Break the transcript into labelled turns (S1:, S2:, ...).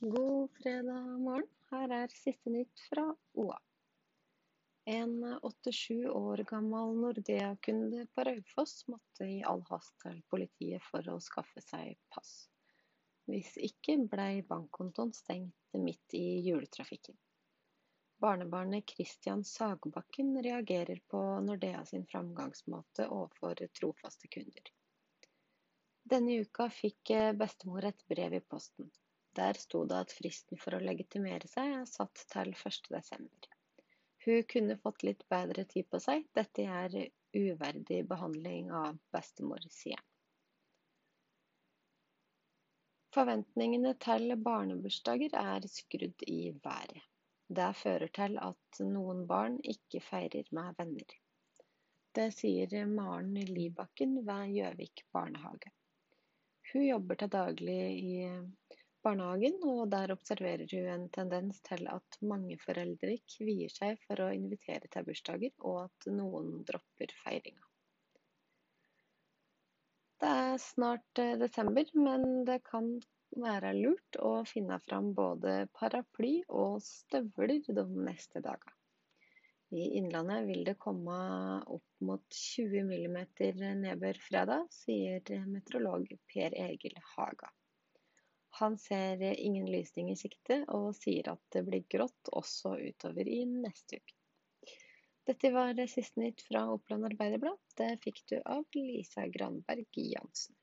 S1: God fredag morgen. Her er siste nytt fra OA. En 87 år gammel Nordea-kunde på Raufoss måtte i all hast til politiet for å skaffe seg pass. Hvis ikke blei bankkontoen stengt midt i juletrafikken. Barnebarnet Christian Sagbakken reagerer på Nordea sin framgangsmåte overfor trofaste kunder. Denne uka fikk bestemor et brev i posten. Der sto det at fristen for å legitimere seg er satt til 1.12. Hun kunne fått litt bedre tid på seg, dette er uverdig behandling av bestemor, sier han. Forventningene til barnebursdager er skrudd i været. Det fører til at noen barn ikke feirer med venner. Det sier Maren Libakken ved Gjøvik barnehage. Hun jobber til daglig i barnehagen, og der observerer hun en tendens til at mange foreldre kvier seg for å invitere til bursdager, og at noen dropper feiringa. Det er snart eh, desember, men det kan være lurt å finne fram både paraply og støvler de neste dagene. I Innlandet vil det komme opp mot 20 mm nedbør fredag, sier meteorolog Per Egil Haga. Han ser ingen lysning i sikte, og sier at det blir grått også utover i neste uke. Dette var siste nytt fra Oppland Arbeiderblad. Det fikk du av Lisa Granberg Jansen.